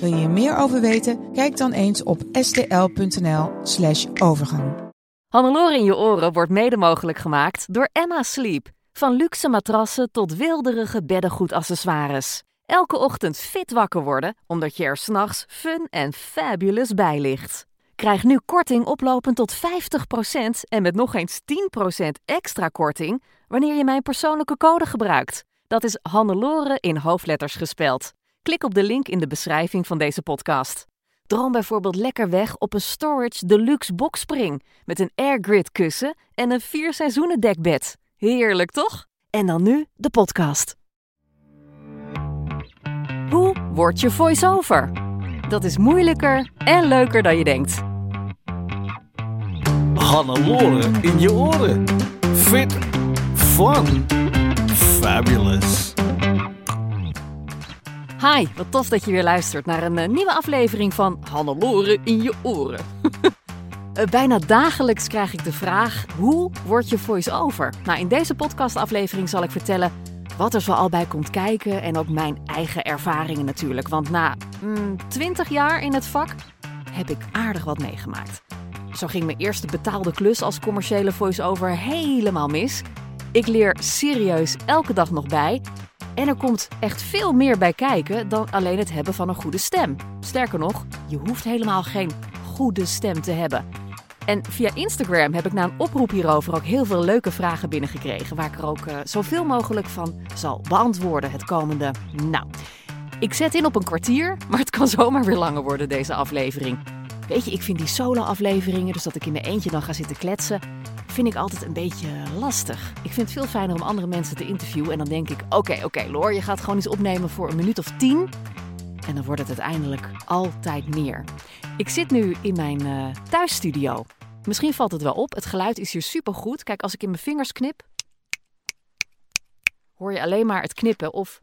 Wil je hier meer over weten? Kijk dan eens op stl.nl/slash overgang. Hannelore in je oren wordt mede mogelijk gemaakt door Emma Sleep. Van luxe matrassen tot wilderige beddengoedaccessoires. Elke ochtend fit wakker worden, omdat je er s'nachts fun en fabulous bij ligt. Krijg nu korting oplopend tot 50% en met nog eens 10% extra korting wanneer je mijn persoonlijke code gebruikt. Dat is Hannelore in hoofdletters gespeld. Klik op de link in de beschrijving van deze podcast. Droom bijvoorbeeld lekker weg op een Storage Deluxe boxspring met een airgrid kussen en een vier seizoenen dekbed. Heerlijk toch? En dan nu de podcast. Hoe word je voice-over? Dat is moeilijker en leuker dan je denkt. Hannelore in je oren. Fit, fun, fabulous. Hi, wat tof dat je weer luistert naar een eh, nieuwe aflevering van Hannelore in je oren. Eh, Bijna dagelijks krijg ik de vraag: hoe word je voice-over? Nou, in deze podcastaflevering zal ik vertellen wat er zo al bij komt kijken en ook mijn eigen ervaringen natuurlijk. Want na mm, 20 jaar in het vak heb ik aardig wat meegemaakt. Zo ging mijn eerste betaalde klus als commerciële voice-over helemaal mis. Ik leer serieus elke dag nog bij. En er komt echt veel meer bij kijken dan alleen het hebben van een goede stem. Sterker nog, je hoeft helemaal geen goede stem te hebben. En via Instagram heb ik na een oproep hierover ook heel veel leuke vragen binnengekregen. Waar ik er ook eh, zoveel mogelijk van zal beantwoorden het komende. Nou, ik zet in op een kwartier, maar het kan zomaar weer langer worden deze aflevering. Weet je, ik vind die solo-afleveringen, dus dat ik in mijn eentje dan ga zitten kletsen, vind ik altijd een beetje lastig. Ik vind het veel fijner om andere mensen te interviewen en dan denk ik: oké, oké, Loor, je gaat gewoon iets opnemen voor een minuut of tien. En dan wordt het uiteindelijk altijd meer. Ik zit nu in mijn eh, thuisstudio. Misschien valt het wel op, het geluid is hier supergoed. Kijk, als ik in mijn vingers knip, hoor je alleen maar het knippen. Of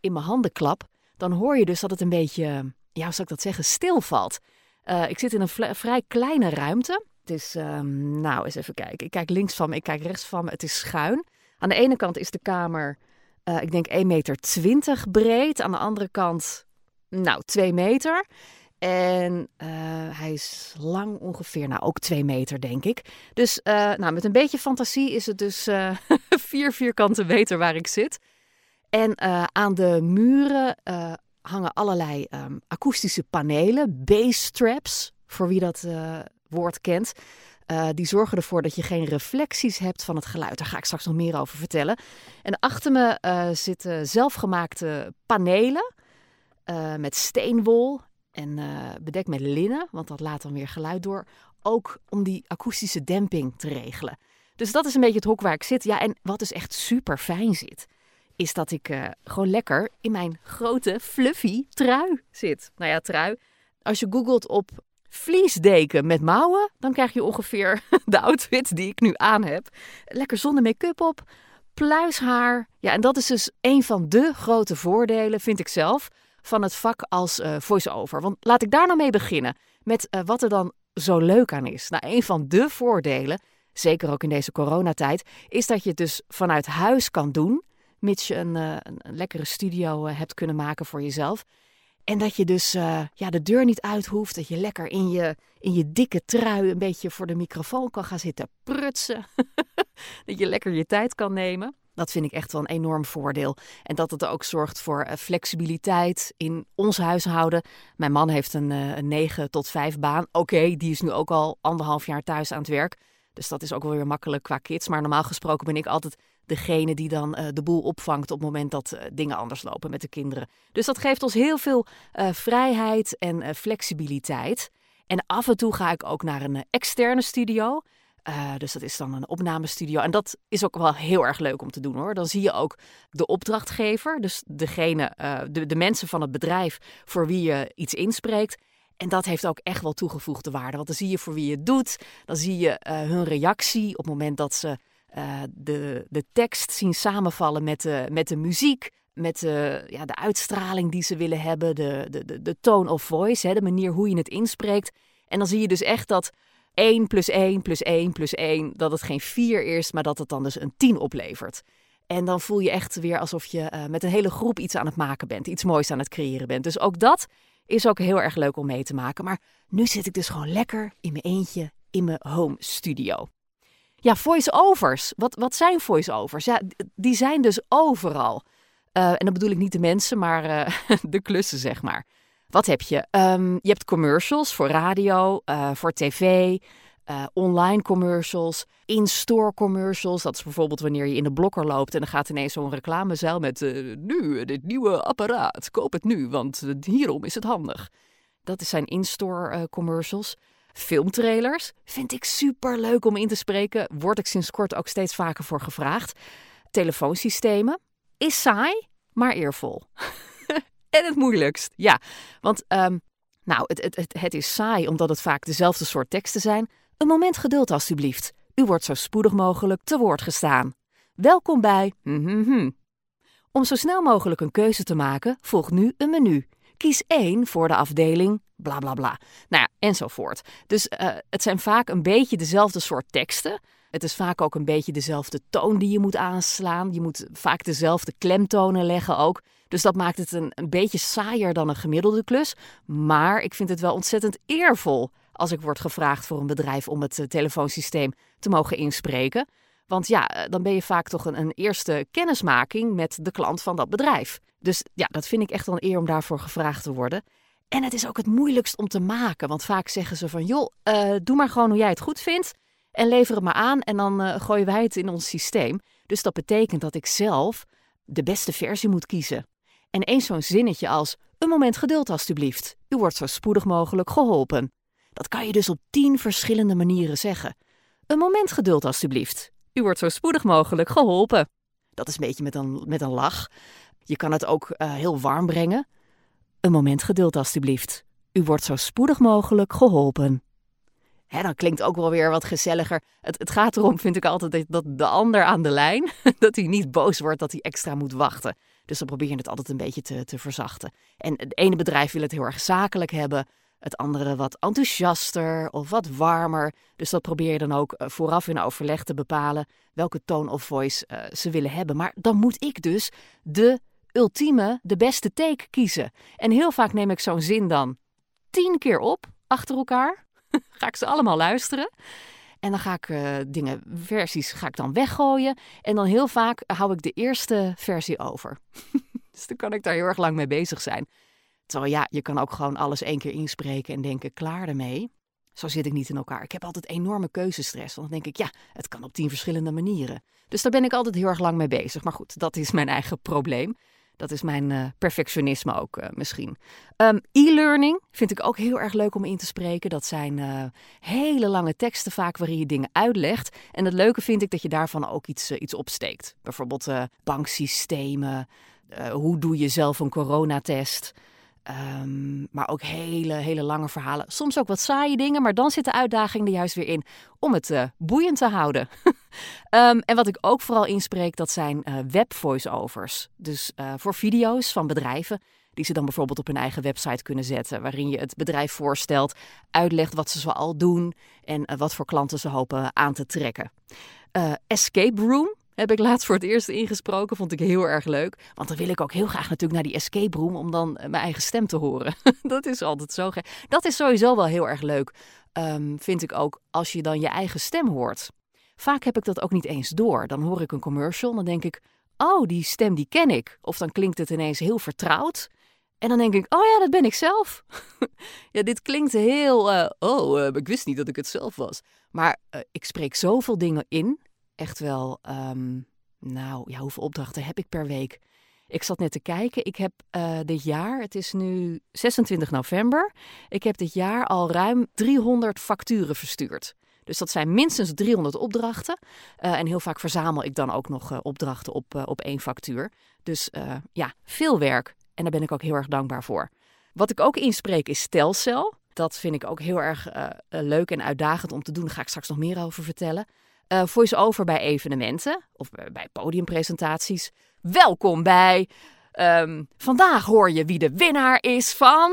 in mijn handen klap, dan hoor je dus dat het een beetje, ja, hoe zou ik dat zeggen, stilvalt. Uh, ik zit in een vrij kleine ruimte. Is, ehm, nou, eens even kijken. Ik kijk links van me, ik kijk rechts van me. Het is schuin. Aan de ene kant is de kamer, uh, ik denk 1,20 meter breed. Aan de andere kant, nou, 2 meter. En uh, hij is lang ongeveer, nou ook 2 meter denk ik. Dus uh, nou, met een beetje fantasie is het dus uh, vier vierkante meter waar ik zit. En aan de muren hangen allerlei um, akoestische panelen, bass straps, voor wie dat woord kent. die zorgen ervoor dat je geen reflecties hebt van het geluid. Daar ga ik straks nog meer over vertellen. En achter me zitten zelfgemaakte panelen met steenwol en bedekt met linnen, want dat laat dan weer geluid door. Ook om die akoestische demping te regelen. Dus dat is een beetje het hok waar ik zit. Ja, en wat dus echt super fijn zit, is dat ik gewoon lekker in mijn grote fluffy trui zit. Nou ja, trui. Als je googelt op vliesdeken met mouwen, dan krijg je ongeveer de outfit die ik nu aan heb. Lekker zonder make-up op, pluishaar. Ja, en dat is dus een van de grote voordelen, vind ik zelf van het vak als uh, voice-over. Want laat ik daar nou mee beginnen. Met uh, wat er dan zo leuk aan is. Nou, een van de voordelen, zeker ook in deze coronatijd, is dat je het dus vanuit huis kan doen. Mits je een, uh, een lekkere studio hebt kunnen maken voor jezelf. En dat je dus ja, de deur niet uit hoeft. Dat je lekker in je, in je dikke trui een beetje voor de microfoon kan gaan zitten prutsen. dat je lekker je tijd kan nemen. Dat vind ik echt wel een enorm voordeel. En dat het ook zorgt voor uh, flexibiliteit in ons huishouden. Mijn man heeft een, uh, een 9 tot 5 baan. Oké, die is nu ook al anderhalf jaar thuis aan het werk. Dus dat is ook wel weer makkelijk qua kids. Maar normaal gesproken ben ik altijd degene die dan uh, de boel opvangt op het moment dat dingen anders lopen met de kinderen. Dus dat geeft ons heel veel vrijheid en flexibiliteit. En af en toe ga ik ook naar een externe studio. Dus dat is dan een opnamestudio. En dat is ook wel heel erg leuk om te doen hoor. Dan zie je ook de opdrachtgever, dus degene, de, de mensen van het bedrijf voor wie je iets inspreekt. En dat heeft ook echt wel toegevoegde waarde. Want dan zie je voor wie je het doet. Dan zie je hun reactie op het moment dat ze uh, de, de tekst zien samenvallen met de, met de muziek. Met de, ja, de uitstraling die ze willen hebben. De, de, de, de tone of voice, hè, de manier hoe je het inspreekt. En dan zie je dus echt dat 1 plus 1 plus 1 plus 1, dat het geen 4 is, maar dat het dan dus een 10 oplevert. En dan voel je echt weer alsof je uh, met een hele groep iets aan het maken bent. Iets moois aan het creëren bent. Dus ook dat is ook heel erg leuk om mee te maken. Maar nu zit ik dus gewoon lekker in mijn eentje in mijn home studio. Ja, voice-overs. Wat, wat zijn voice-overs? Ja, die zijn dus overal. Uh, en dan bedoel ik niet de mensen, maar uh, de klussen, zeg maar. Wat heb je? Um, je hebt commercials voor radio, uh, voor tv, online commercials, in-store commercials. Dat is bijvoorbeeld wanneer je in de blokker loopt en dan gaat ineens zo'n reclamezaal met nu, dit nieuwe apparaat, koop het nu, want hierom is het handig. Dat zijn in-store commercials. Filmtrailers vind ik super leuk om in te spreken. Word ik sinds kort ook steeds vaker voor gevraagd. Telefoonsystemen is saai, maar eervol. en het moeilijkst, ja. Want, um, nou, het, het, het, is saai omdat het vaak dezelfde soort teksten zijn. Een moment geduld, alstublieft. U wordt zo spoedig mogelijk te woord gestaan. Welkom bij. Mm Om zo snel mogelijk een keuze te maken, volgt nu een menu. Kies één voor de afdeling bla bla bla. Nou ja, enzovoort. Dus uh, het zijn vaak een beetje dezelfde soort teksten. Het is vaak ook een beetje dezelfde toon die je moet aanslaan. Je moet vaak dezelfde klemtonen leggen ook. Dus dat maakt het een, een beetje saaier dan een gemiddelde klus. Maar ik vind het wel ontzettend eervol als ik word gevraagd voor een bedrijf om het uh, telefoonsysteem te mogen inspreken. Want ja, eh, dan ben je vaak toch een, een, eerste kennismaking met de klant van dat bedrijf. Dus ja, dat vind ik echt wel een eer om daarvoor gevraagd te worden. En het is ook het moeilijkst om te maken. Want vaak zeggen ze van, joh, uh, doe maar gewoon hoe jij het goed vindt. En lever het maar aan en dan uh, gooien wij het in ons systeem. Dus dat betekent dat ik zelf de beste versie moet kiezen. En eens zo'n zinnetje als, een moment geduld alstublieft. U wordt zo spoedig mogelijk geholpen. Dat kan je dus op tien verschillende manieren zeggen. Een moment geduld alstublieft. U wordt zo spoedig mogelijk geholpen. Dat is een beetje met een, met een lach. Je kan het ook uh, heel warm brengen. Een moment geduld alstublieft. U wordt zo spoedig mogelijk geholpen. Hè, dan klinkt ook wel weer wat gezelliger. Het, het gaat erom, vind ik altijd, dat de ander aan de lijn, dat hij niet boos wordt dat hij extra moet wachten. Dus dan probeer je het altijd een beetje te, te verzachten. En het ene bedrijf wil het heel erg zakelijk hebben, het andere wat enthousiaster of wat warmer. Dus dat probeer je dan ook eh, vooraf in overleg te bepalen welke tone of voice uh, ze willen hebben. Maar dan moet ik dus de ultieme, de beste take kiezen. En heel vaak neem ik zo'n zin dan tien keer op achter elkaar. ga ik ze allemaal luisteren. En dan ga ik uh, dingen, versies ga ik dan weggooien. En dan heel vaak hou ik de eerste versie over. dus dan kan ik daar heel erg lang mee bezig zijn. Terwijl ja, je kan ook gewoon alles één keer inspreken en denken, klaar ermee. Zo zit ik niet in elkaar. Ik heb altijd enorme keuzestress. Want dan denk ik, ja, het kan op tien verschillende manieren. Dus daar ben ik altijd heel erg lang mee bezig. Maar goed, dat is mijn eigen probleem. Dat is mijn uh, perfectionisme ook uh, misschien. Um, E-learning vind ik ook heel erg leuk om in te spreken. Dat zijn uh, hele lange teksten vaak waarin je dingen uitlegt. En het leuke vind ik dat je daarvan ook iets, iets opsteekt. Bijvoorbeeld banksystemen. hoe doe je zelf een coronatest? Um, maar ook hele, hele lange verhalen. Soms ook wat saaie dingen, maar dan zit de uitdaging er juist weer in om het uh, boeiend te houden. um, en wat ik ook vooral inspreek, dat zijn uh, web voice-overs. Dus uh, voor video's van bedrijven die ze dan bijvoorbeeld op hun eigen website kunnen zetten. Waarin je het bedrijf voorstelt, uitlegt wat ze zoal doen en wat voor klanten ze hopen aan te trekken. Escape Room heb ik laatst voor het eerst ingesproken. Vond ik heel erg leuk. Want dan wil ik ook heel graag natuurlijk naar die escape room om dan mijn eigen stem te horen. dat is altijd zo gek. Dat is sowieso wel heel erg leuk. Um, vind ik ook als je dan je eigen stem hoort. Vaak heb ik dat ook niet eens door. Dan hoor ik een commercial en dan denk ik, oh, die stem die ken ik. Of dan klinkt het ineens heel vertrouwd. En dan denk ik, oh ja, dat ben ik zelf. ja, dit klinkt heel, uh, oh, uh, ik wist niet dat ik het zelf was. Maar ik spreek zoveel dingen in echt wel, um, nou ja, hoeveel opdrachten heb ik per week? Ik zat net te kijken. Ik heb uh, dit jaar, het is nu 26 november, ik heb dit jaar al ruim 300 facturen verstuurd. Dus dat zijn minstens 300 opdrachten. Uh, en heel vaak verzamel ik dan ook nog uh, opdrachten op, op één factuur. Dus ja, veel werk. En daar ben ik ook heel erg dankbaar voor. Wat ik ook inspreek is Telcel. dat vind ik ook heel erg leuk en uitdagend om te doen. Daar ga ik straks nog meer over vertellen. Uh, Voice-over bij evenementen of bij podiumpresentaties. Welkom bij. Um, vandaag hoor je wie de winnaar is van.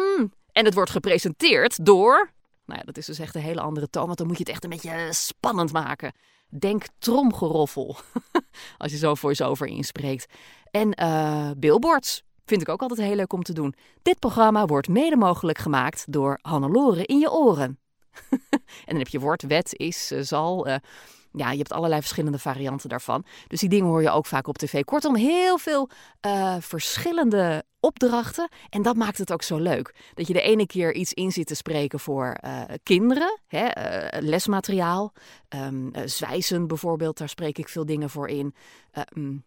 En het wordt gepresenteerd door. Nou ja, dat is dus echt een hele andere toon, want dan moet je het echt een beetje spannend maken. Denk tromgeroffel, als je zo voice-over inspreekt. En uh, billboards vind ik ook altijd heel leuk om te doen. Dit programma wordt mede mogelijk gemaakt door Hannelore in je oren. en dan heb je woord, wet, is, zal. Ja, je hebt allerlei verschillende varianten daarvan. Dus die dingen hoor je ook vaak op tv. Kortom, heel veel uh, verschillende opdrachten. En dat maakt het ook zo leuk. Dat je de ene keer iets in zit te spreken voor uh, kinderen, hè, uh, lesmateriaal. Um, zwijzen bijvoorbeeld, daar spreek ik veel dingen voor in. Um,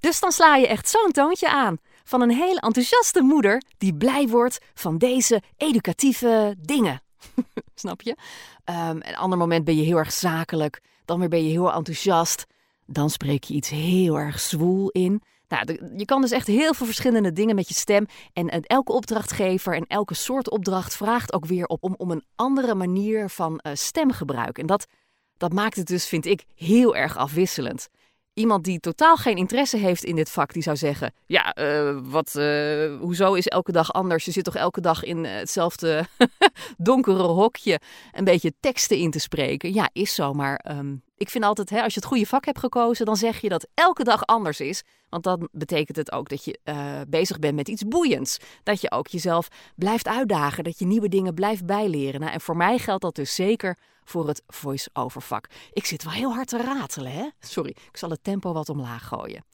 dus dan sla je echt zo'n toontje aan van een hele enthousiaste moeder die blij wordt van deze educatieve dingen. Snap je? Um, een ander moment ben je heel erg zakelijk. Dan weer ben je heel enthousiast. Dan spreek je iets heel erg zwoel in. Nou, je kan dus echt heel veel verschillende dingen met je stem. En, elke opdrachtgever en elke soort opdracht vraagt ook weer op om, om een andere manier van uh, stemgebruik. En dat, dat maakt het dus, vind ik, heel erg afwisselend. Iemand die totaal geen interesse heeft in dit vak, die zou zeggen: Ja, uh, wat, uh, hoezo is elke dag anders? Je zit toch elke dag in hetzelfde donkere hokje een beetje teksten in te spreken? Ja, is zo, maar um, ik vind altijd, hè, als je het goede vak hebt gekozen, dan zeg je dat elke dag anders is. Want dan betekent het ook dat je uh, bezig bent met iets boeiends. Dat je ook jezelf blijft uitdagen, dat je nieuwe dingen blijft bijleren. Nou, en voor mij geldt dat dus zeker voor het voice-over vak. Ik zit wel heel hard te ratelen, hè? Sorry, ik zal het tempo wat omlaag gooien.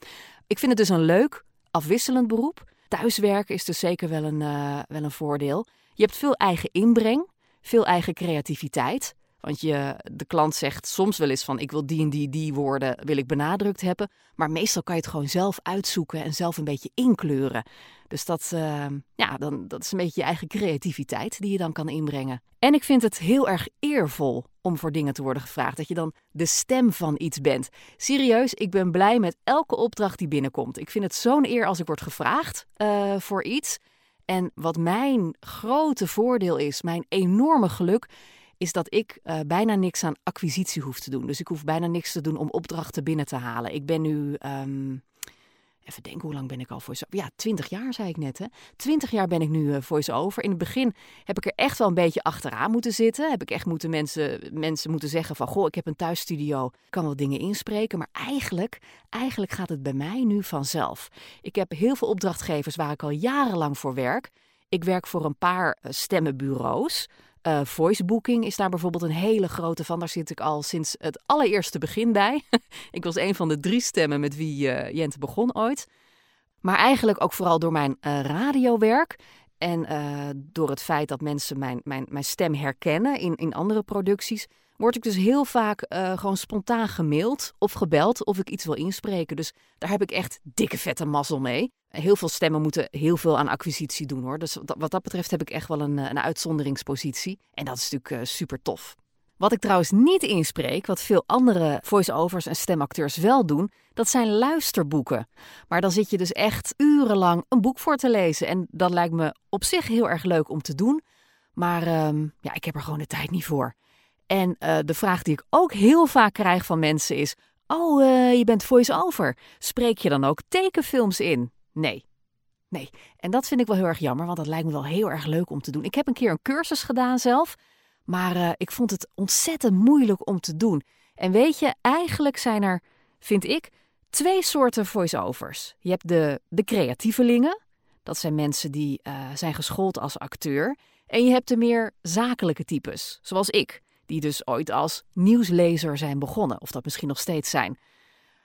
Ik vind het dus een leuk, afwisselend beroep. Thuiswerken is dus zeker wel een, uh, wel een voordeel. Je hebt veel eigen inbreng, veel eigen creativiteit. Want je, de klant zegt soms wel eens van ik wil die en die, die woorden wil ik benadrukt hebben. Maar meestal kan je het gewoon zelf uitzoeken en zelf een beetje inkleuren. Dus dat, uh, ja, dan, dat is een beetje je eigen creativiteit die je dan kan inbrengen. En ik vind het heel erg eervol om voor dingen te worden gevraagd. Dat je dan de stem van iets bent. Serieus, ik ben blij met elke opdracht die binnenkomt. Ik vind het zo'n eer als ik word gevraagd uh, voor iets. En wat mijn grote voordeel is, mijn enorme geluk, is dat ik uh, bijna niks aan acquisitie hoef te doen. Dus ik hoef bijna niks te doen om opdrachten binnen te halen. Ik ben nu, um, even denken, hoe lang ben ik al voice-over? Ja, twintig jaar zei ik net. Hè? Twintig jaar ben ik nu uh, voice-over. In het begin heb ik er echt wel een beetje achteraan moeten zitten. Heb ik echt moeten mensen, mensen moeten zeggen van, goh, ik heb een thuisstudio, kan wel dingen inspreken. Maar eigenlijk, eigenlijk gaat het bij mij nu vanzelf. Ik heb heel veel opdrachtgevers waar ik al jarenlang voor werk. Ik werk voor een paar uh, stemmenbureaus. Uh, voicebooking is daar bijvoorbeeld een hele grote van. Daar zit ik al sinds het allereerste begin bij. ik was een van de drie stemmen met wie uh, Jente begon ooit. Maar eigenlijk ook vooral door mijn uh, radiowerk. En door het feit dat mensen mijn, mijn, mijn stem herkennen in, in andere producties, word ik dus heel vaak gewoon spontaan gemaild of gebeld of ik iets wil inspreken. Dus daar heb ik echt dikke vette mazzel mee. Heel veel stemmen moeten heel veel aan acquisitie doen hoor. Dus wat dat betreft heb ik echt wel een, een uitzonderingspositie. En dat is natuurlijk uh, super tof. Wat ik trouwens niet inspreek, wat veel andere voice-overs en stemacteurs wel doen, dat zijn luisterboeken. Maar dan zit je dus echt urenlang een boek voor te lezen. En dat lijkt me op zich heel erg leuk om te doen. Maar um, ja, ik heb er gewoon de tijd niet voor. En uh, de vraag die ik ook heel vaak krijg van mensen is: Oh, uh, je bent voice-over. Spreek je dan ook tekenfilms in? Nee. Nee. En dat vind ik wel heel erg jammer, want dat lijkt me wel heel erg leuk om te doen. Ik heb een keer een cursus gedaan zelf, maar uh, ik vond het ontzettend moeilijk om te doen. En weet je, eigenlijk zijn er, vind ik, twee soorten voice-overs. Je hebt de, de creatievelingen, dat zijn mensen die zijn geschoold als acteur. En je hebt de meer zakelijke types, zoals ik, die dus ooit als nieuwslezer zijn begonnen, of dat misschien nog steeds zijn.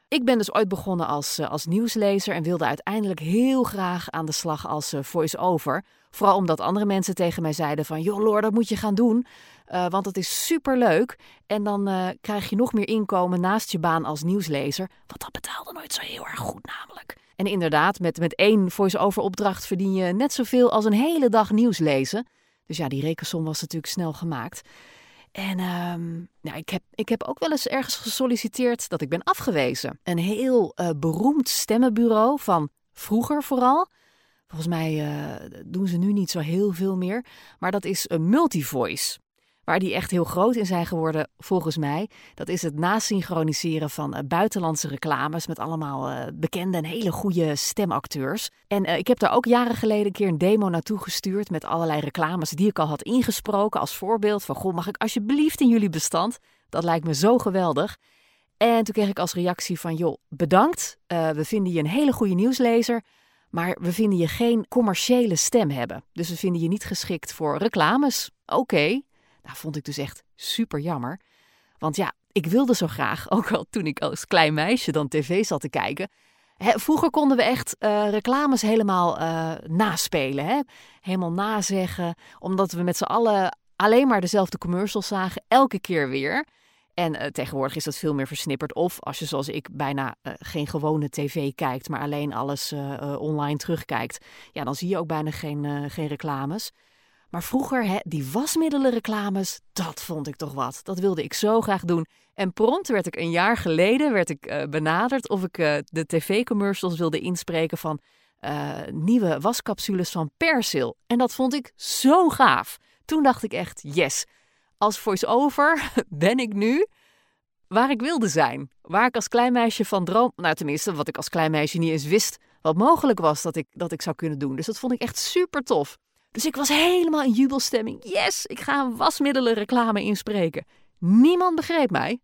Ik ben dus ooit begonnen als, uh, als nieuwslezer en wilde uiteindelijk heel graag aan de slag als uh, voice-over. Vooral omdat andere mensen tegen mij zeiden van... joh Loor, dat moet je gaan doen, uh, want het is superleuk. En dan krijg je nog meer inkomen naast je baan als nieuwslezer. Want dat betaalde nooit zo heel erg goed namelijk. En inderdaad, met, met één voice-over opdracht verdien je net zoveel als een hele dag nieuws lezen. Dus ja, die rekensom was natuurlijk snel gemaakt. En um, nou, ik, heb, ik heb ook wel eens ergens gesolliciteerd dat ik ben afgewezen. Een heel uh, beroemd stemmenbureau van vroeger vooral. Volgens mij uh, doen ze nu niet zo heel veel meer. Maar dat is een multivoice. Waar die echt heel groot in zijn geworden, volgens mij. Dat is het nasynchroniseren van uh, buitenlandse reclames. Met allemaal uh, bekende en hele goede stemacteurs. En ik heb daar ook jaren geleden een keer een demo naartoe gestuurd. Met allerlei reclames die ik al had ingesproken. Als voorbeeld van: Goh, mag ik alsjeblieft in jullie bestand? Dat lijkt me zo geweldig. En toen kreeg ik als reactie van, joh, bedankt. We vinden je een hele goede nieuwslezer. Maar we vinden je geen commerciële stem hebben. Dus we vinden je niet geschikt voor reclames. Oké. Nou, vond ik dus echt super jammer. Want ja, ik wilde zo graag, ook al toen ik als klein meisje dan tv zat te kijken. Hè, vroeger konden we echt uh, reclames helemaal uh, naspelen. Hè? Helemaal nazeggen. Omdat we met z'n allen alleen maar dezelfde commercials zagen. Elke keer weer. En uh, tegenwoordig is dat veel meer versnipperd. Of als je zoals ik bijna geen gewone tv kijkt, maar alleen alles online terugkijkt. Ja, dan zie je ook bijna geen, geen reclames. Maar vroeger, hè, die wasmiddelenreclames, dat vond ik toch wat. Dat wilde ik zo graag doen. En prompt werd ik een jaar geleden werd ik, benaderd of ik de tv-commercials wilde inspreken van nieuwe wascapsules van Persil. En dat vond ik zo gaaf. Toen dacht ik echt, yes, als voice-over ben ik nu waar ik wilde zijn. Waar ik als klein meisje van droom. Nou, tenminste, wat ik als klein meisje niet eens wist. Wat mogelijk was dat ik, dat ik zou kunnen doen. Dus dat vond ik echt super tof. Dus ik was helemaal in jubelstemming. Yes, ik ga een wasmiddelenreclame inspreken. Niemand begreep mij.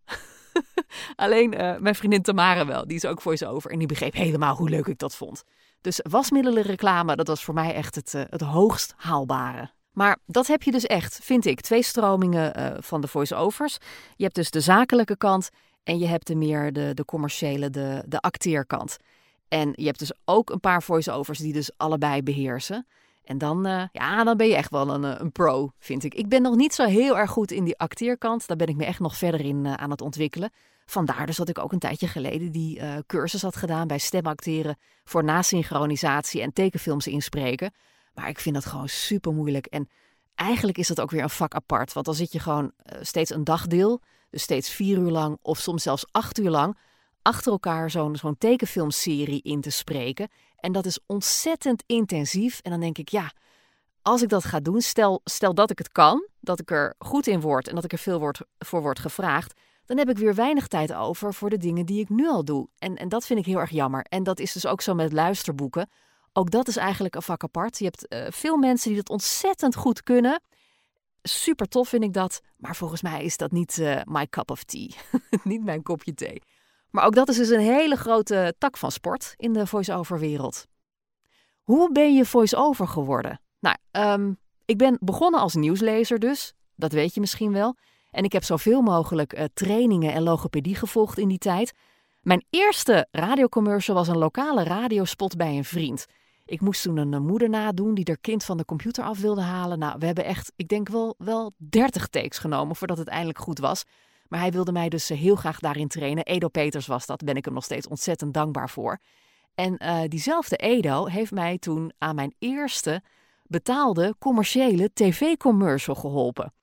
Alleen uh, mijn vriendin Tamara wel. Die is ook voice-over. En die begreep helemaal hoe leuk ik dat vond. Dus wasmiddelenreclame, dat was voor mij echt het, uh, het hoogst haalbare. Maar dat heb je dus echt, vind ik. Twee stromingen uh, van de voice-overs. Je hebt dus de zakelijke kant en je hebt de meer de, de commerciële, de, de acteerkant. En je hebt dus ook een paar voice-overs die dus allebei beheersen. En dan, uh, ja, dan ben je echt wel een, eh, een pro, vind ik. Ik ben nog niet zo heel erg goed in die acteerkant. Daar ben ik me echt nog verder in uh, aan het ontwikkelen. Vandaar dus dat ik ook een tijdje geleden die cursus had gedaan bij stemacteren voor nasynchronisatie en tekenfilms inspreken. Maar ik vind dat gewoon super moeilijk. En eigenlijk is dat ook weer een vak apart. Want dan zit je gewoon steeds een dagdeel, dus steeds vier uur lang of soms zelfs acht uur lang, achter elkaar zo'n zo'n tekenfilmserie in te spreken. En dat is ontzettend intensief. En dan denk ik, ja, als ik dat ga doen, stel, stel dat ik het kan, dat ik er goed in word en dat ik er veel word, voor word gevraagd, dan heb ik weer weinig tijd over voor de dingen die ik nu al doe. En, en dat vind ik heel erg jammer. En dat is dus ook zo met luisterboeken. Ook dat is eigenlijk een vak apart. Je hebt uh, veel mensen die dat ontzettend goed kunnen. Super tof vind ik dat. Maar volgens mij is dat niet uh, my cup of tea. niet mijn kopje thee. Maar ook dat is dus een hele grote tak van sport in de voice-over wereld. Hoe ben je voice-over geworden? Nou, um, ik ben begonnen als nieuwslezer dus. Dat weet je misschien wel. En ik heb zoveel mogelijk uh, trainingen en logopedie gevolgd in die tijd. Mijn eerste radiocommercial was een lokale radiospot bij een vriend. Ik moest toen een moeder nadoen die haar kind van de computer af wilde halen. Nou, we hebben echt, ik denk wel, wel 30 takes genomen voordat het eindelijk goed was. Maar hij wilde mij dus eh, heel graag daarin trainen. Edo Peters was dat, ben ik hem nog steeds ontzettend dankbaar voor. En uh, diezelfde Edo heeft mij toen aan mijn eerste betaalde commerciële tv-commercial geholpen.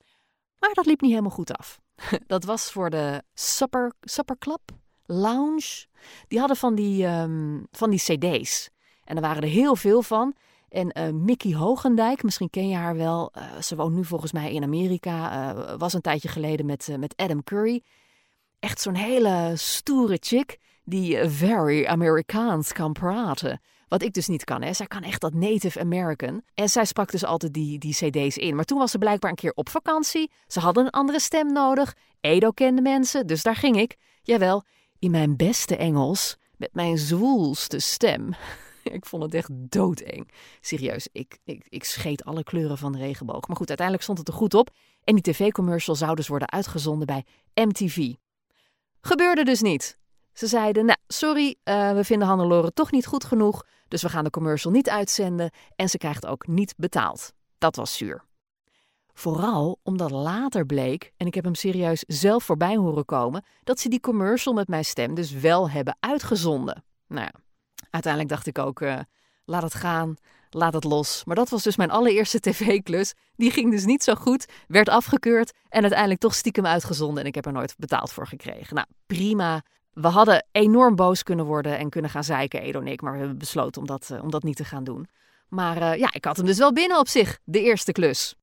Maar dat liep niet helemaal goed af. Dat was voor de Supper, Supper Club Lounge. Die hadden van die, um, van die CD's. En er waren er heel veel van. En uh, Mickey Hogendijk, misschien ken je haar wel. Uh, ze woont nu volgens mij in Amerika. Uh, was een tijdje geleden met, met Adam Curry. Echt zo'n hele stoere chick die very Amerikaans kan praten. Wat ik dus niet kan. Hè. Zij kan echt dat Native American. En zij sprak dus altijd die, die cd's in. Maar toen was ze blijkbaar een keer op vakantie. Ze hadden een andere stem nodig. Edo kende mensen, dus daar ging ik. Jawel, in mijn beste Engels. Met mijn zwoelste stem. ik vond het echt doodeng. Serieus, ik, ik, ik scheet alle kleuren van de regenboog. Maar goed, uiteindelijk stond het er goed op. En die tv-commercial zou dus worden uitgezonden bij MTV. Gebeurde dus niet. Ze zeiden, nou, sorry, uh, we vinden Hannelore toch niet goed genoeg. Dus we gaan de commercial niet uitzenden. En ze krijgt ook niet betaald. Dat was zuur. Vooral omdat later bleek, en ik heb hem serieus zelf voorbij horen komen, dat ze die commercial met mijn stem dus wel hebben uitgezonden. Nou ja, uiteindelijk dacht ik ook, uh, laat het gaan, laat het los. Maar dat was dus mijn allereerste tv-klus. Die ging dus niet zo goed, werd afgekeurd en uiteindelijk toch stiekem uitgezonden en ik heb er nooit betaald voor gekregen. Nou, prima. We hadden enorm boos kunnen worden en kunnen gaan zeiken, Edo en ik, maar we hebben besloten om dat, uh, om dat niet te gaan doen. Maar uh, ja, ik had hem dus wel binnen op zich, de eerste klus.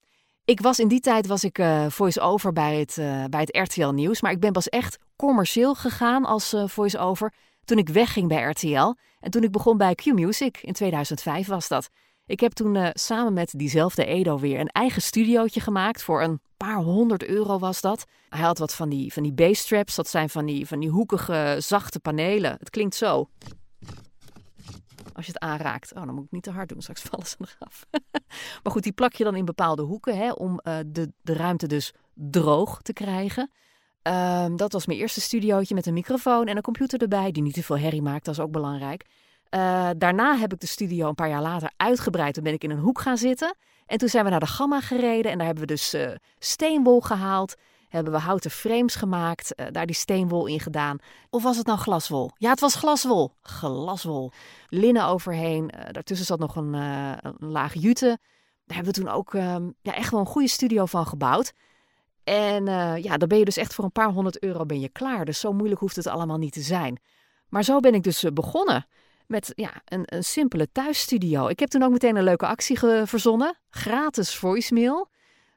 Ik was in die tijd was ik uh, voice-over bij het, uh, bij het RTL Nieuws. Maar ik ben pas echt commercieel gegaan als voice-over toen ik wegging bij RTL. En toen ik begon bij Q-Music, in 2005 was dat. Ik heb toen uh, samen met diezelfde Edo weer een eigen studiootje gemaakt. Voor een paar honderd euro was dat. Hij had wat van die, van die bass straps. Dat zijn van die, van die hoekige, zachte panelen. Het klinkt zo. Als je het aanraakt. Oh, dan moet ik niet te hard doen. Straks vallen ze eraf. maar goed, die plak je dan in bepaalde hoeken. Hè, om uh, de, de ruimte dus droog te krijgen. Um, dat was mijn eerste studiootje met een microfoon en een computer erbij. Die niet te veel herrie maakt. Dat is ook belangrijk. Uh, daarna heb ik de studio een paar jaar later uitgebreid. Toen ben ik in een hoek gaan zitten. En toen zijn we naar de Gamma gereden. En daar hebben we dus uh, steenwol gehaald. Hebben we houten frames gemaakt. Uh, daar die steenwol in gedaan. Of was het nou glaswol? Ja, het was glaswol. Glaswol. Linnen overheen. daartussen zat nog een, een, laag jute. Daar hebben we toen ook ehm, ja, echt wel een goede studio van gebouwd. En ja, dan ben je dus echt voor een paar honderd euro ben je klaar. Dus zo moeilijk hoeft het allemaal niet te zijn. Maar zo ben ik dus begonnen met ja, een, een simpele thuisstudio. Ik heb toen ook meteen een leuke actie verzonnen. Gratis voicemail.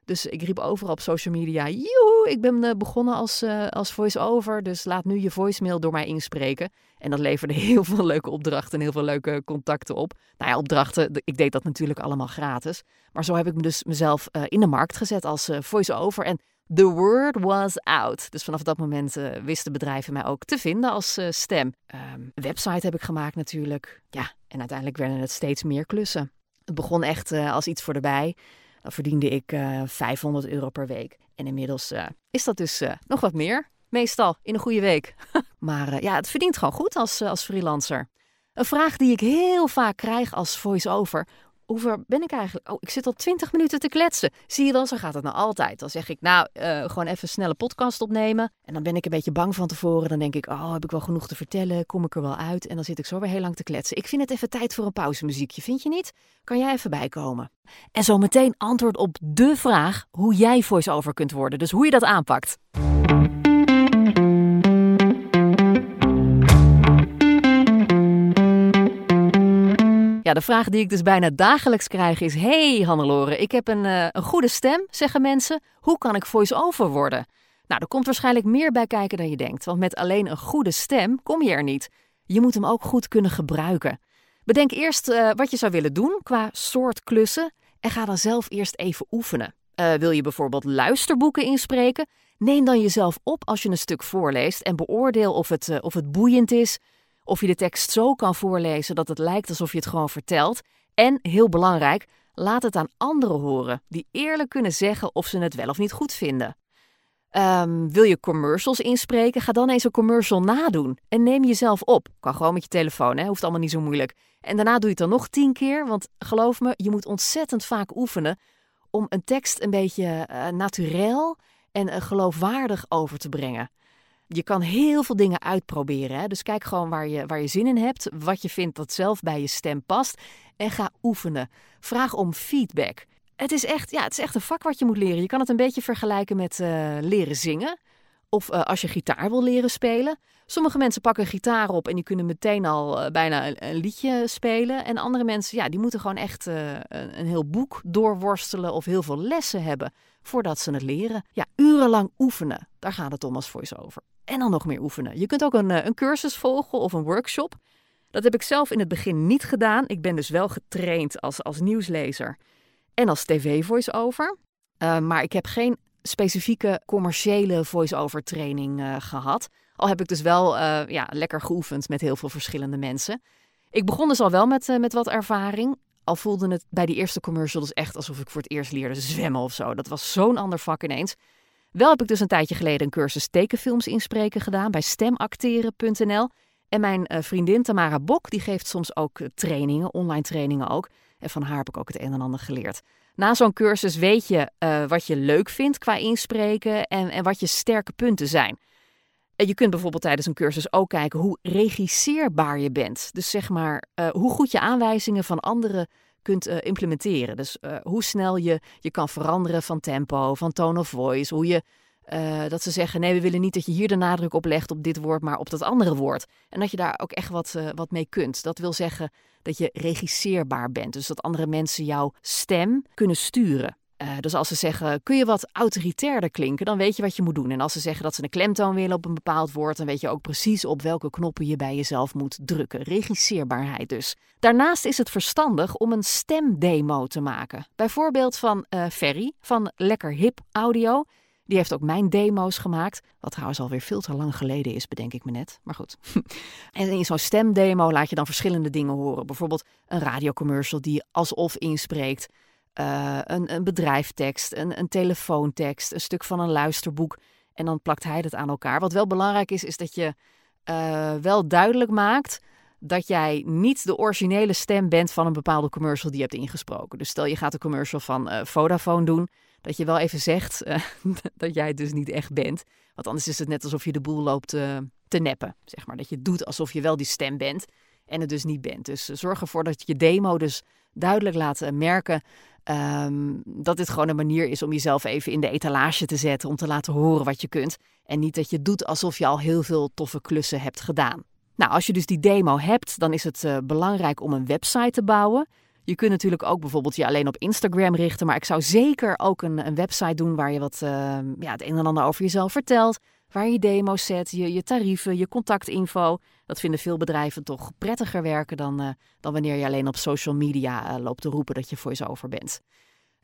Dus ik riep overal op social media: Joehoe, ik ben uh, begonnen als, uh, als voice-over. Dus laat nu je voicemail door mij inspreken. En dat leverde heel veel leuke opdrachten en heel veel leuke contacten op. Nou ja, opdrachten, ik deed dat natuurlijk allemaal gratis. Maar zo heb ik me dus mezelf in de markt gezet als voice-over. En The word was out. Dus vanaf dat moment uh, wisten bedrijven mij ook te vinden als uh, stem. Um, een website heb ik gemaakt natuurlijk. Ja, en uiteindelijk werden het steeds meer klussen. Het begon echt uh, als iets voor de bij. Dan verdiende ik 500 euro per week. En inmiddels is dat dus nog wat meer. Meestal in een goede week. maar ja, het verdient gewoon goed als, als freelancer. Een vraag die ik heel vaak krijg als voice-over hoe ver ben ik eigenlijk? Oh, ik zit al twintig minuten te kletsen. Zie je wel, zo gaat het nou altijd. Dan zeg ik, nou, uh, gewoon even een snelle podcast opnemen. En dan ben ik een beetje bang van tevoren. Dan denk ik, oh, heb ik wel genoeg te vertellen? Kom ik er wel uit? En dan zit ik zo weer heel lang te kletsen. Ik vind het even tijd voor een pauzemuziekje, vind je niet? Kan jij even bijkomen? En zo meteen antwoord op de vraag hoe jij voice-over kunt worden. Dus hoe je dat aanpakt. De vraag die ik dus bijna dagelijks krijg is: Hey Hannelore, ik heb een, uh, een goede stem, zeggen mensen. Hoe kan ik voice-over worden? Nou, er komt waarschijnlijk meer bij kijken dan je denkt. Want met alleen een goede stem kom je er niet. Je moet hem ook goed kunnen gebruiken. Bedenk eerst uh, wat je zou willen doen qua soort klussen en ga dan zelf eerst even oefenen. Uh, wil je bijvoorbeeld luisterboeken inspreken? Neem dan jezelf op als je een stuk voorleest en beoordeel of het, of het boeiend is, of je de tekst zo kan voorlezen dat het lijkt alsof je het gewoon vertelt. En, heel belangrijk, laat het aan anderen horen, die eerlijk kunnen zeggen of ze het wel of niet goed vinden. Um, wil je commercials inspreken? Ga dan eens een commercial nadoen. En neem jezelf op. Kan gewoon met je telefoon, hè? hoeft allemaal niet zo moeilijk. En daarna doe je het dan nog tien keer, want geloof me, je moet ontzettend vaak oefenen om een tekst een beetje uh, naturel en uh, geloofwaardig over te brengen je kan heel veel dingen uitproberen. Hè? Dus kijk gewoon waar je, waar je zin in hebt, wat je vindt dat zelf bij je stem past. En ga oefenen. Vraag om feedback. Het is echt, ja, het is echt een vak wat je moet leren. Je kan het een beetje vergelijken met uh, leren zingen. Of uh, als je gitaar wil leren spelen. Sommige mensen pakken gitaar op en die kunnen meteen al uh, bijna een, een, liedje spelen. En andere mensen, ja, die moeten gewoon echt een, een heel boek doorworstelen of heel veel lessen hebben voordat ze het leren. Ja, urenlang oefenen. Daar gaat het om als voice-over en dan nog meer oefenen. Je kunt ook een, eh, een cursus volgen of een workshop. Dat heb ik zelf in het begin niet gedaan. Ik ben dus wel getraind als, als nieuwslezer en als tv-voice-over. Uh, maar ik heb geen specifieke commerciële voice-over training uh, gehad. Al heb ik dus wel ja, lekker geoefend met heel veel verschillende mensen. Ik begon dus al wel met, met wat ervaring. Al voelde het bij die eerste commercial dus echt alsof ik voor het eerst leerde zwemmen of zo. Dat was zo'n ander vak ineens. Wel heb ik dus een tijdje geleden een cursus tekenfilms inspreken gedaan bij stemacteren.nl. En mijn uh, vriendin Tamara Bok, die geeft soms ook eh, trainingen, online trainingen ook. En van haar heb ik ook het een en ander geleerd. Na zo'n cursus weet je uh, wat je leuk vindt qua inspreken en, en wat je sterke punten zijn. En je kunt bijvoorbeeld tijdens een cursus ook kijken hoe regisseerbaar je bent. Dus zeg maar hoe goed je aanwijzingen van anderen kunt uh, implementeren. Dus uh, hoe snel je je kan veranderen van tempo, van tone of voice, hoe je Eh, dat ze zeggen: nee, we willen niet dat je hier de nadruk op legt op dit woord, maar op dat andere woord. En dat je daar ook echt wat, wat mee kunt. Dat wil zeggen dat je regisseerbaar bent. Dus dat andere mensen jouw stem kunnen sturen. Uh, dus als ze zeggen, kun je wat autoritairder klinken, dan weet je wat je moet doen. En als ze zeggen dat ze een klemtoon willen op een bepaald woord, dan weet je ook precies op welke knoppen je bij jezelf moet drukken. Regisseerbaarheid dus. Daarnaast is het verstandig om een stemdemo te maken. Bijvoorbeeld van uh, Ferry van Lekker Hip Audio. Die heeft ook mijn demo's gemaakt. Wat trouwens alweer veel te lang geleden is, bedenk ik me net. Maar goed. en in zo'n stemdemo laat je dan verschillende dingen horen. Bijvoorbeeld een radiocommercial die alsof inspreekt. Uh, een, een bedrijftekst, een, een telefoontekst, een stuk van een luisterboek. En dan plakt hij het aan elkaar. Wat wel belangrijk is, is dat je uh, wel duidelijk maakt dat jij niet de originele stem bent van een bepaalde commercial die je hebt ingesproken. Dus stel je gaat een commercial van uh, Vodafone doen, dat je wel even zegt dat jij het dus niet echt bent. Want anders is het net alsof je de boel loopt te neppen. Zeg maar. Dat je doet alsof je wel die stem bent en het dus niet bent. Dus zorg ervoor dat je demo dus duidelijk laat merken Um, dat dit gewoon een manier is om jezelf even in de etalage te zetten, om te laten horen wat je kunt. En niet dat je doet alsof je al heel veel toffe klussen hebt gedaan. Nou, als je dus die demo hebt, dan is het uh, belangrijk om een website te bouwen. Je kunt natuurlijk ook bijvoorbeeld je alleen op Instagram richten, maar ik zou zeker ook een, een website doen waar je wat, uh, ja, het een en ander over jezelf vertelt. Waar je demo's zet, je, je tarieven, je contactinfo. Dat vinden veel bedrijven toch prettiger werken dan, uh, dan wanneer je alleen op social media uh, loopt te roepen dat je voice-over bent.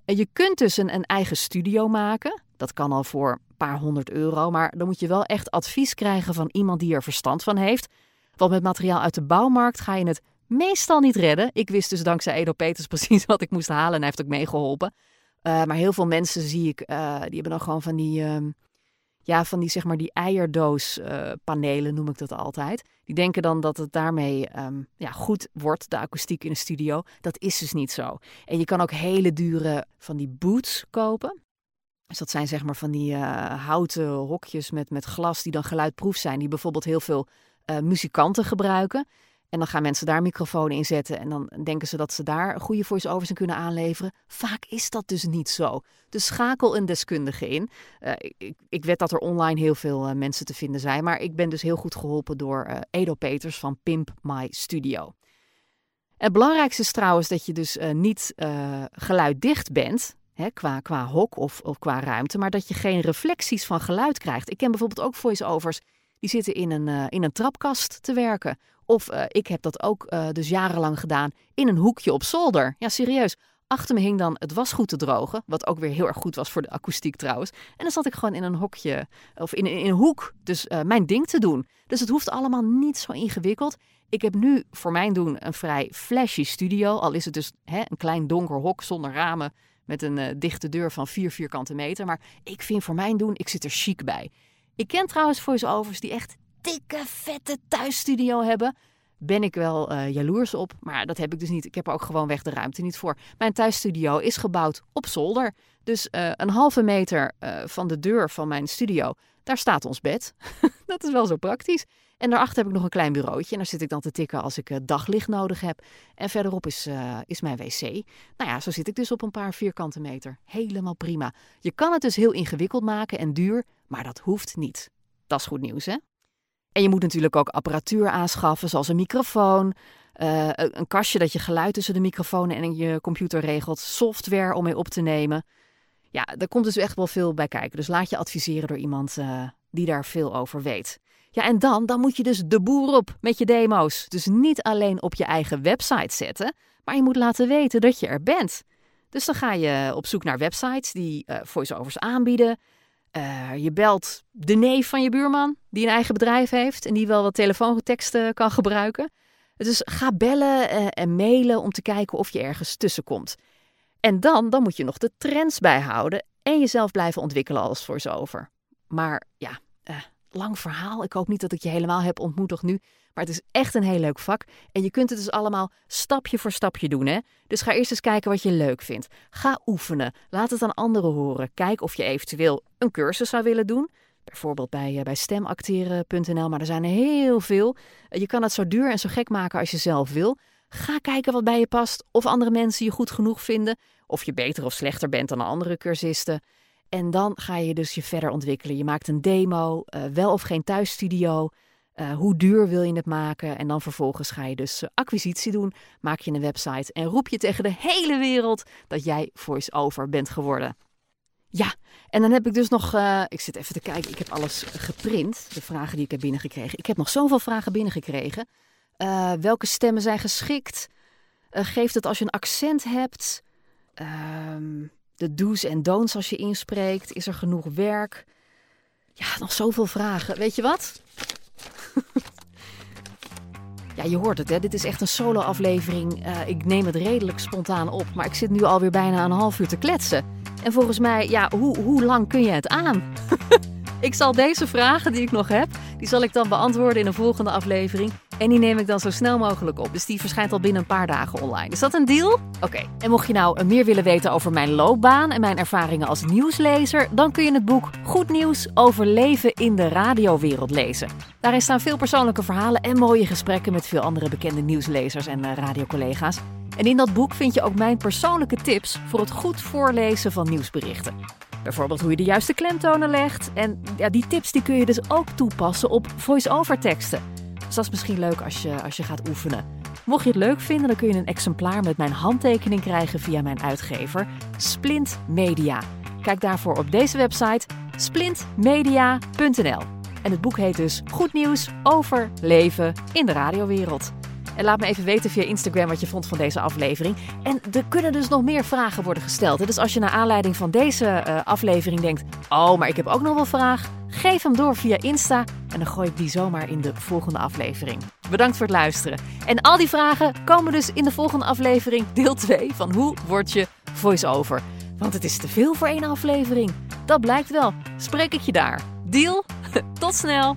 En je kunt dus een, eigen studio maken. Dat kan al voor een paar honderd euro, maar dan moet je wel echt advies krijgen van iemand die er verstand van heeft. Want met materiaal uit de bouwmarkt ga je het meestal niet redden. Ik wist dus dankzij Edo Peters precies wat ik moest halen en hij heeft ook meegeholpen. Uh, maar heel veel mensen zie ik, die hebben dan gewoon van die ehm, ja, van die, zeg maar, die eierdoospanelen uh, noem ik dat altijd. Die denken dan dat het daarmee um, ja, goed wordt, de akoestiek in de studio. Dat is dus niet zo. En je kan ook hele dure van die boots kopen. Dus dat zijn zeg maar van die uh, houten hokjes met, met glas die dan geluidproef zijn. Die bijvoorbeeld heel veel uh, muzikanten gebruiken. En dan gaan mensen daar microfoons in zetten en dan denken ze dat ze daar goede voice-overs in kunnen aanleveren. Vaak is dat dus niet zo. Dus schakel een deskundige in. Uh, ik, ik weet dat er online heel veel uh, mensen te vinden zijn, maar ik ben dus heel goed geholpen door uh, Edo Peters van Pimp My Studio. Het belangrijkste is trouwens dat je dus niet geluiddicht bent, hè, qua, qua hok of, of qua ruimte, maar dat je geen reflecties van geluid krijgt. Ik ken bijvoorbeeld ook voice-overs die zitten in een, in een trapkast te werken of uh, ik heb dat ook uh, dus jarenlang gedaan in een hoekje op zolder. Ja, serieus. Achter me hing dan het wasgoed te drogen, wat ook weer heel erg goed was voor de akoestiek trouwens. En dan zat ik gewoon in een hokje of in, in een hoek, dus mijn ding te doen. Dus het hoeft allemaal niet zo ingewikkeld. Ik heb nu voor mijn doen een vrij flashy studio, al is het dus hè, een klein donker hok zonder ramen met een dichte deur van vier vierkante meter. Maar ik vind voor mijn doen, ik zit er chic bij. Ik ken trouwens voice-overs die echt dikke, vette thuisstudio hebben. Ben ik wel uh, jaloers op, maar dat heb ik dus niet. Ik heb er ook gewoon weg de ruimte niet voor. Mijn thuisstudio is gebouwd op zolder. Dus uh, een halve meter uh, van de deur van mijn studio, daar staat ons bed. dat is wel zo praktisch. En daarachter heb ik nog een klein bureautje. En daar zit ik dan te tikken als ik daglicht nodig heb. En verderop is, is mijn wc. Nou ja, zo zit ik dus op een paar vierkante meter. Helemaal prima. Je kan het dus heel ingewikkeld maken en duur, maar dat hoeft niet. Dat is goed nieuws, hè? En je moet natuurlijk ook apparatuur aanschaffen, zoals een microfoon, een kastje dat je geluid tussen de microfoon en je computer regelt, software om mee op te nemen. Ja, er komt dus echt wel veel bij kijken. Dus laat je adviseren door iemand uh, die daar veel over weet. Ja, en dan, dan moet je dus de boer op met je demo's. Dus niet alleen op je eigen website zetten, maar je moet laten weten dat je er bent. Dus dan ga je op zoek naar websites die uh, voice-overs aanbieden. Uh, je belt de neef van je buurman, die een eigen bedrijf heeft en die wel wat telefoonteksten kan gebruiken. Dus ga bellen en mailen om te kijken of je ergens tussenkomt. En dan, dan moet je nog de trends bijhouden en jezelf blijven ontwikkelen als voice-over. Maar ja, uh, lang verhaal. Ik hoop niet dat ik je helemaal heb ontmoet nog nu. Maar het is echt een heel leuk vak. En je kunt het dus allemaal stapje voor stapje doen. Hè? Dus ga eerst eens kijken wat je leuk vindt. Ga oefenen. Laat het aan anderen horen. Kijk of je eventueel een cursus zou willen doen. Bijvoorbeeld bij, bij stemacteren.nl. Maar er zijn heel veel. Je kan het zo duur en zo gek maken als je zelf wil. Ga kijken wat bij je past. Of andere mensen je goed genoeg vinden. Of je beter of slechter bent dan andere cursisten. En dan ga je dus je verder ontwikkelen. Je maakt een demo, uh, wel of geen thuisstudio. Uh, hoe duur wil je het maken? En dan vervolgens ga je dus acquisitie doen. Maak je een website en roep je tegen de hele wereld dat jij voice-over bent geworden. Ja, en dan heb ik dus nog. Ik zit even te kijken. Ik heb alles geprint. De vragen die ik heb binnengekregen. Ik heb nog zoveel vragen binnengekregen. Uh, welke stemmen zijn geschikt? Uh, geeft het als je een accent hebt? Ehm, de do's en don'ts als je inspreekt? Is er genoeg werk? Ja, nog zoveel vragen. Weet je wat? ja, je hoort het, hè? Dit is echt een solo-aflevering. ik neem het redelijk spontaan op, maar ik zit nu alweer bijna een half uur te kletsen. En volgens mij, ja, hoe, hoe lang kun je het aan? ik zal deze vragen die ik nog heb, die zal ik dan beantwoorden in een volgende aflevering. En die neem ik dan zo snel mogelijk op. Dus die verschijnt al binnen een paar dagen online. Is dat een deal? Oké. En mocht je nou meer willen weten over mijn loopbaan en mijn ervaringen als nieuwslezer, dan kun je het boek Goed Nieuws over leven in de radiowereld lezen. Daarin staan veel persoonlijke verhalen en mooie gesprekken met veel andere bekende nieuwslezers en uh, radiocollega's. En in dat boek vind je ook mijn persoonlijke tips voor het goed voorlezen van nieuwsberichten. Bijvoorbeeld hoe je de juiste klemtonen legt. En ja, die tips die kun je dus ook toepassen op voice-over teksten. Dus dat is misschien leuk als je, als je gaat oefenen. Mocht je het leuk vinden, dan kun je een exemplaar met mijn handtekening krijgen via mijn uitgever Splint Media. Kijk daarvoor op deze website splintmedia.nl. En het boek heet dus Goed nieuws over leven in de radiowereld. En laat me even weten via Instagram wat je vond van deze aflevering. En er kunnen dus nog meer vragen worden gesteld. Dus als je naar aanleiding van deze uh, aflevering denkt: Oh, maar ik heb ook nog wel een vraag. Geef hem door via Insta en dan gooi ik die zomaar in de volgende aflevering. Bedankt voor het luisteren. En al die vragen komen dus in de volgende aflevering, deel 2 van Hoe word je voice-over? Want het is te veel voor één aflevering. Dat blijkt wel. Spreek ik je daar. Deal? Tot snel!